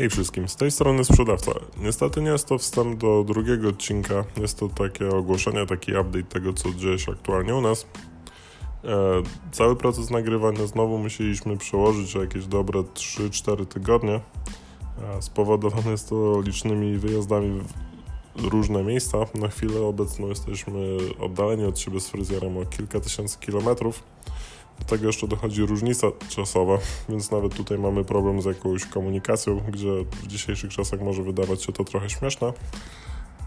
Hej wszystkim, z tej strony sprzedawca. Niestety nie jest to wstęp do drugiego odcinka, jest to takie ogłoszenie, taki update tego, co dzieje się aktualnie u nas. E, cały proces nagrywania znowu musieliśmy przełożyć o jakieś dobre 3-4 tygodnie. E, spowodowane jest to licznymi wyjazdami w różne miejsca. Na chwilę obecną jesteśmy oddaleni od siebie z fryzjerem o kilka tysięcy kilometrów. Do tego jeszcze dochodzi różnica czasowa, więc nawet tutaj mamy problem z jakąś komunikacją, gdzie w dzisiejszych czasach może wydawać się to trochę śmieszne.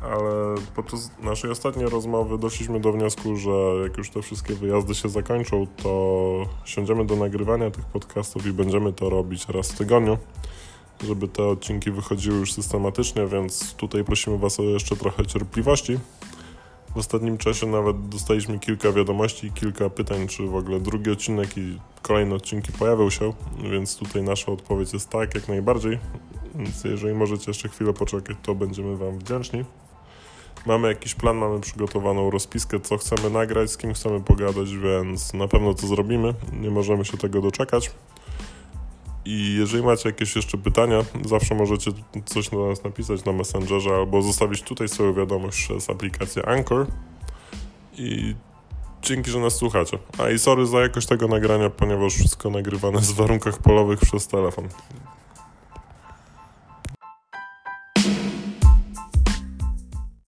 Ale podczas naszej ostatniej rozmowy doszliśmy do wniosku, że jak już te wszystkie wyjazdy się zakończą, to siądziemy do nagrywania tych podcastów i będziemy to robić raz w tygodniu, żeby te odcinki wychodziły już systematycznie, więc tutaj prosimy Was o jeszcze trochę cierpliwości. W ostatnim czasie nawet dostaliśmy kilka wiadomości, kilka pytań, czy w ogóle drugi odcinek i kolejne odcinki pojawią się, więc tutaj nasza odpowiedź jest tak, jak najbardziej. Więc jeżeli możecie jeszcze chwilę poczekać, to będziemy Wam wdzięczni. Mamy jakiś plan, mamy przygotowaną rozpiskę, co chcemy nagrać, z kim chcemy pogadać, więc na pewno to zrobimy. Nie możemy się tego doczekać. I jeżeli macie jakieś jeszcze pytania, zawsze możecie coś do nas napisać na Messengerze albo zostawić tutaj swoją wiadomość przez aplikację Anchor. I dzięki, że nas słuchacie. A i sorry za jakość tego nagrania, ponieważ wszystko nagrywane jest w warunkach polowych przez telefon.